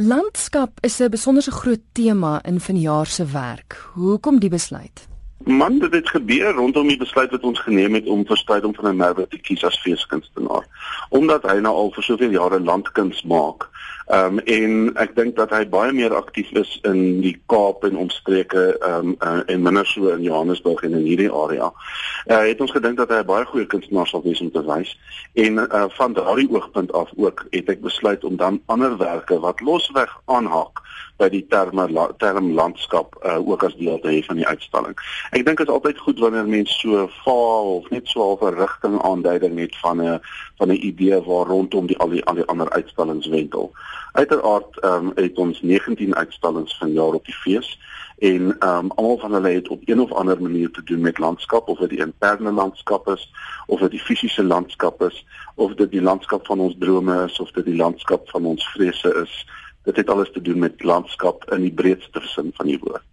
Landskap is 'n besonderse groot tema in vanjaar se werk. Hoekom die besluit? Man, dit het gebeur rondom die besluit wat ons geneem het om verspreiding van 'n merwe te kies as feeskunstenaar. Omdat hy nou al vir soveel jare landkuns maak. Ehm um, en ek dink dat hy baie meer aktief is in die Kaap en omstreke ehm um, uh, en minder so in Johannesburg en in hierdie area. Uh, het ons gedink dat hy 'n baie goeie kunstenaar sal wees om te wys. En uh, van daardie oogpunt af ook het ek besluit om dan anderwerke wat losweg aanhaak by die terme term landskap uh, ook as deel te hê van die uitstalling. Ek dink dit is altyd goed wanneer mense so vaal of net so 'n rigting aanduiding het van 'n van 'n idee waar rondom die al die al die ander uitstallings wentel. Uiteraard ehm um, het ons 19 uitstallings vanjaar op die fees en ehm um, almal van hulle het op een of ander manier te doen met landskap of dit die interne landskap is of dit die fisiese landskap is of dit die landskap van ons drome is of dit die landskap van ons vrese is dit het alles te doen met landskap in die breedste sin van die woord.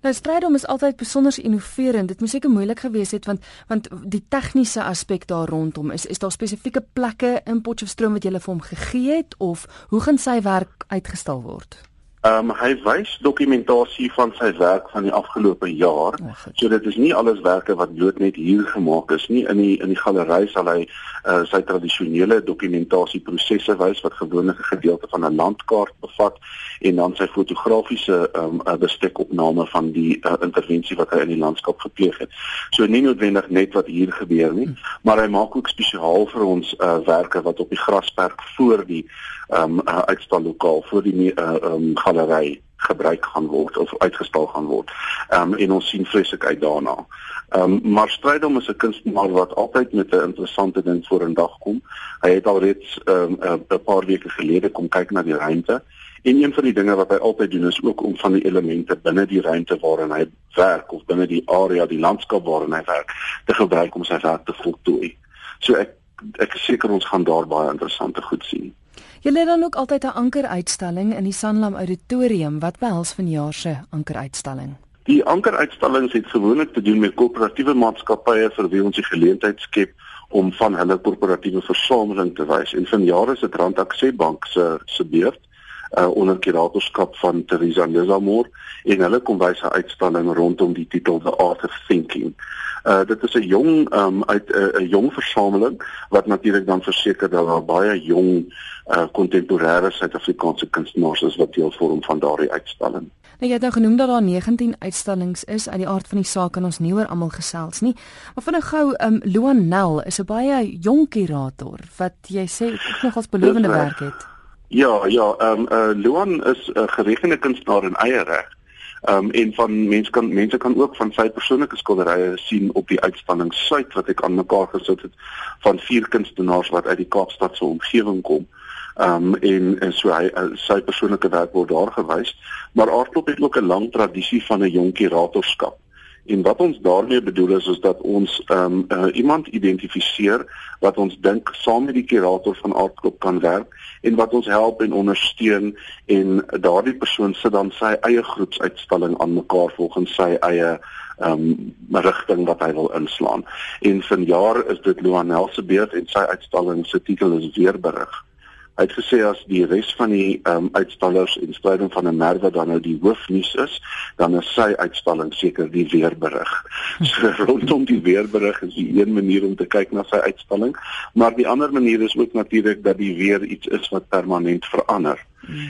Nou strydom is altyd besonder innoverend. Dit moes seker moeilik gewees het want want die tegniese aspek daar rondom is is daar spesifieke plekke in Potchefstroom wat jy vir hom gegee het of hoe gaan sy werk uitgestal word? Ehm um, hy wys dokumentasie van sy werk van die afgelope jaar. So dit is nie alleswerke wat bloot net hier gemaak is nie. In die in die galery sal hy uh, sy tradisionele dokumentasieprosesse wys wat gewoonlik 'n gedeelte van 'n landkaart bevat en dan sy fotografiese ehm um, bestekopname van die uh, intervensie wat hy in die landskap gepleeg het. So nie noodwendig net wat hier gebeur nie, maar hy maak ook spesiaal vir ons uh, werke wat op die grasperk voor die ehm um, uitstallokaal voor die ehm uh, um, galery gebruik gaan word of uitgestal gaan word. Ehm um, en ons sien vreeslik uit daarna. Ehm um, maar Strydom is 'n kunstenaar wat altyd met 'n interessante ding voor in dag kom. Hy het al reeds ehm um, 'n paar weke gelede kom kyk na die ruimte. En een van die dinge wat hy altyd doen is ook om van die elemente binne die ruimte waarin hy werk of binne die area, die landskap waarin hy werk, te gebruik om sy werk te voltooi. So ek ek is seker ons gaan daar baie interessante goed sien. Julle het dan ook altyd 'n ankeruitstalling in die Sanlam Auditorium wat behels vanjaar se ankeruitstalling. Die ankeruitstallings het gewoonlik te doen met koöperatiewe maatskappye vir wie ons die geleentheid skep om van hulle koöperatiewe versameling te wys. En vanjaar is dit Randakse Bank se se beurt uh, onder kuratorskap van Teresa Lezamor en hulle kom wys 'n uitstalling rondom die titel The Art of Thinking. Uh dit is 'n jong um uit 'n uh, jong versameling wat natuurlik dan verseker dat daar baie jong uh kontemporêre Suid-Afrikaanse kunstenaars is wat deel vorm van daardie uitstalling. Nou jy het nou genoem dat daar 19 uitstallings is uit die aard van die saak en ons nie oor almal gesels nie. Maar vinnig gou um Luan Nel is 'n baie jong kurator wat jy sê ook nog as belovende werk het. Ja, ja, ehm um, uh Luan is 'n uh, geregende kunstenaar in eie reg. Ehm um, en van mense kan mense kan ook van sy persoonlike skilderye sien op die uitstalling Suid wat ek aan mekaar gesit het van vier kunstenaars wat uit die Kaapstad se omgewing kom. Ehm um, en en so hy uh, sy persoonlike werk word daar gewys, maar Aardklop het ook 'n lang tradisie van 'n jong kuratorskap. En wat ons daarmee bedoel is is dat ons ehm um, uh, iemand identifiseer wat ons dink saam met die kurator van Aardklop kan werk en wat ons help en ondersteun en daardie persoon sit dan sy eie groepsuitstalling aan mekaar volgens sy eie ehm um, rigting wat hy wil inslaan. En vanjaar is dit Luanel se beurt en sy uitstalling se titel is Weerberig. Hy het gesê as die res van die ehm um, uitstallers en spreiding van 'n merwe dan nou die hoofnuus is, dan is sy uitstalling seker die weerberig. So rondom die weerberig is die een manier om te kyk na sy uitstalling, maar die ander manier is ook natuurlik dat die weer iets is wat permanent verander.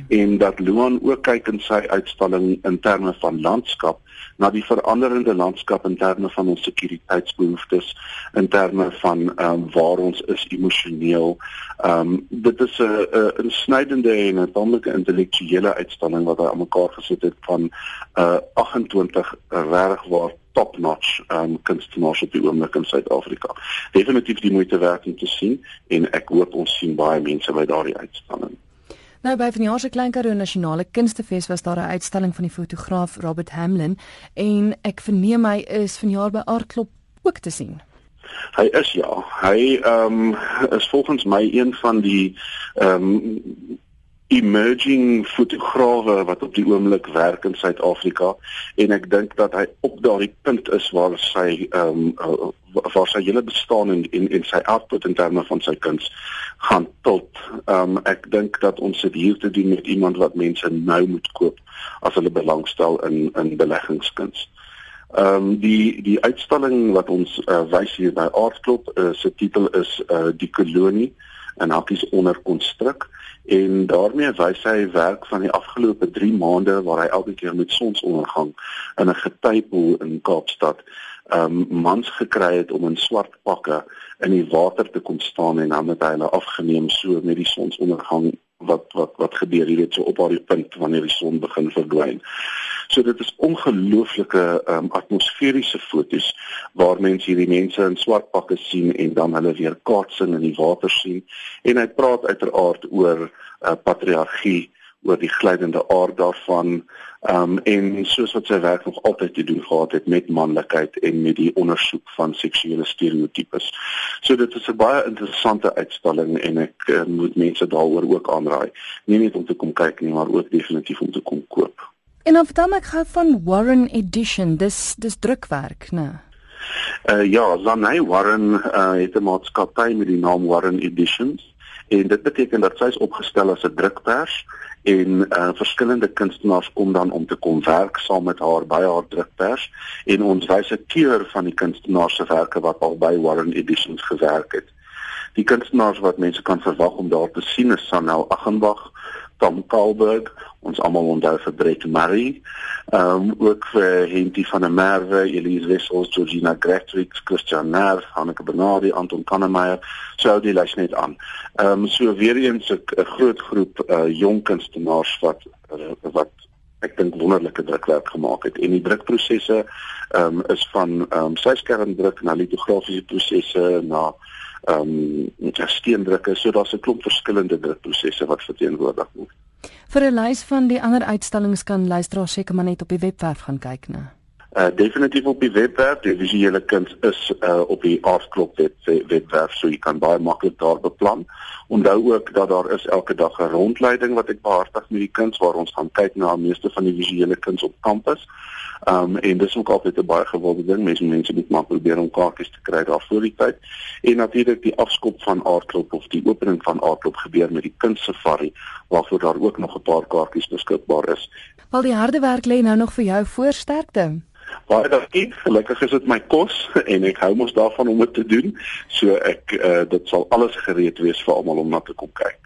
En dat Luan ook kyk in sy uitstalling in terme van landskap na die veranderende landskap in terme van ons sekuriteitsbehoeftes in terme van ehm um, waar ons is emosioneel. Ehm um, dit is 'n 'n insnydende en 'n tamelike intellektuele uitstalling wat hy aan mekaar gesit het van uh 28 regtig waar top notch um kunstenaars op die oomblik in Suid-Afrika. Definitief die moeite werd om te sien en ek hoop ons sien baie mense by daardie uitstalling. Nou by van die Jaarse Klein Karoo Nasionale Kunstefees was daar 'n uitstalling van die fotograaf Robert Hamlin en ek verneem hy is vanjaar by Aardklop ook te sien. Hy is ja. Hy ehm um, is volgens my een van die ehm um, emerging fotograwe wat op die oomblik werk in Suid-Afrika en ek dink dat hy op daardie punt is waar sy ehm um, waar sy hele bestaan en en en sy output in terme van sy kuns gaan tot ehm um, ek dink dat ons dit hier te doen met iemand wat mense nou moet koop as hulle belangstel in in beleggingskuns. Ehm um, die die uitstalling wat ons uh, wys hier by Aardklop uh, se titel is uh, die kolonie en hakkies onder konstruk en daarmee wys hy werk van die afgelope 3 maande waar hy elke keer met sonsondergang in 'n getypool in Kaapstad um mans gekry het om in swart pakke in die water te kom staan en dan het hy hulle afgeneem so met die sonsondergang wat wat wat gebeur jy weet so op daardie punt wanneer die son begin verdwyn. So dit is ongelooflike um, atmosferiese fotos waar mense hierdie mense in swart pakke sien en dan hulle weer kaatsing in die water sien en hy praat uiteraard oor uh, patriargie, oor die glydende aard daarvan um, en soos wat sy werk nog altyd te doen gehad het met manlikheid en met die ondersoek van seksuele stereotypes. So dit is 'n baie interessante uitstalling en ek uh, moet mense daaroor ook aanraai. Nie net om te kom kyk nie, maar ook definitief om te kom koop. En dan vertel my gou van Warren Edition. Dis dis drukwerk, né? Uh ja, Zanay Warren uh, het 'n maatskappy met die naam Warren Editions en dit beteken dat sy is opgestel as 'n drukpers en uh verskillende kunstenaars kom dan om te kom werk saam met haar by haar drukpers en ons wys 'n keur van die kunstenaars se werke wat al by Warren Editions gewerk het. Die kunstenaars wat mense kan verwag om daar te sien is Sanel Aghenbach, Tom Kalberg, ons almal onthou vir Brett Murray. Ehm um, ook vir Henty van der Merwe, Elise Wessels, Georgina Gretrix, Christian Nerv, Hanneke Benardi, Anton Kannemeyer, sou die lys net aan. Ehm um, so weer eens 'n groot groep uh, jong kunstenaars wat uh, wat ek dink wonderlike drukwerk gemaak het en die drukprosesse ehm um, is van ehm um, syskerndruk na litografiese prosesse na ehm um, steendrukke so daar's 'n klomp verskillende drukprosesse wat verteenwoordig word. Vir 'n lys van die ander uitstallings kan luisteraars seker maar net op die webwerf gaan kyk, né? Uh definitief op die webwerf. Die visuele kuns is uh op die Artklub web, webwerf, so jy kan baie maklik daar beplan. Onthou ook dat daar is elke dag 'n rondleiding wat ek behartig met die kuns waar ons gaan kyk na meeste van die visuele kuns op kampus. Um en dis ook altyd 'n baie gewilde ding. Mense mense moet maar probeer om kaartjies te kry daar voor die tyd. En natuurlik die afskop van Aardklop of die opening van Aardklop gebeur met die kunstsafari waarvoor daar ook nog 'n paar kaartjies beskikbaar is. Al die harde werk lê nou nog vir jou voorsterkte. Baie dankie. Gelukkig is dit my kos en ek hou mos daarvan om dit te doen. So ek uh, dit sal alles gereed wees vir almal om na te kom kyk.